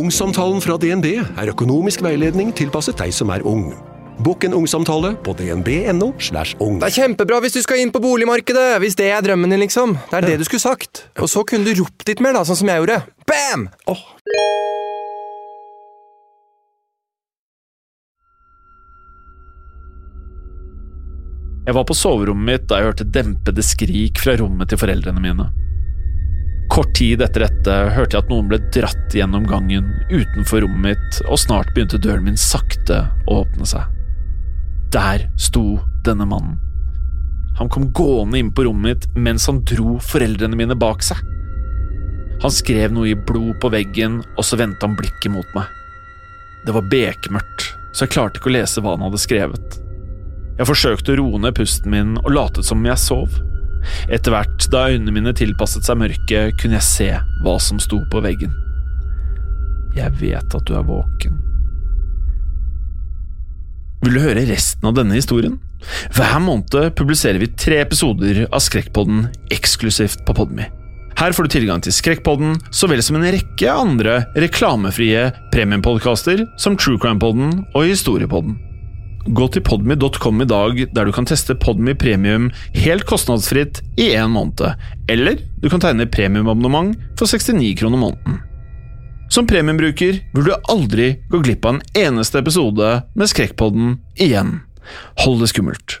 Ungsamtalen fra DNB er økonomisk veiledning tilpasset deg som er ung. Bokk en ungsamtale på dnb.no. slash ung. Det er kjempebra hvis du skal inn på boligmarkedet, hvis det er drømmen din, liksom. Det er det du skulle sagt. Og så kunne du ropt litt mer, da, sånn som jeg gjorde. Bam! Jeg var på soverommet mitt da jeg hørte dempede skrik fra rommet til foreldrene mine. Kort tid etter dette hørte jeg at noen ble dratt gjennom gangen utenfor rommet mitt, og snart begynte døren min sakte å åpne seg. Der sto denne mannen. Han kom gående inn på rommet mitt mens han dro foreldrene mine bak seg. Han skrev noe i blod på veggen, og så vendte han blikket mot meg. Det var bekmørkt, så jeg klarte ikke å lese hva han hadde skrevet. Jeg forsøkte å roe ned pusten min og latet som jeg sov. Etter hvert, da øynene mine tilpasset seg mørket, kunne jeg se hva som sto på veggen. Jeg vet at du er våken. Vil du høre resten av denne historien? Hver måned publiserer vi tre episoder av Skrekkpodden eksklusivt på Podme. Her får du tilgang til Skrekkpodden så vel som en rekke andre reklamefrie premiumpodkaster som True Crime-podden og Historiepodden. Gå til podmy.com i dag, der du kan teste Podmy Premium helt kostnadsfritt i én måned, eller du kan tegne premiumabonnement for 69 kroner måneden. Som premiumbruker vil du aldri gå glipp av en eneste episode med Skrekkpodden igjen. Hold det skummelt.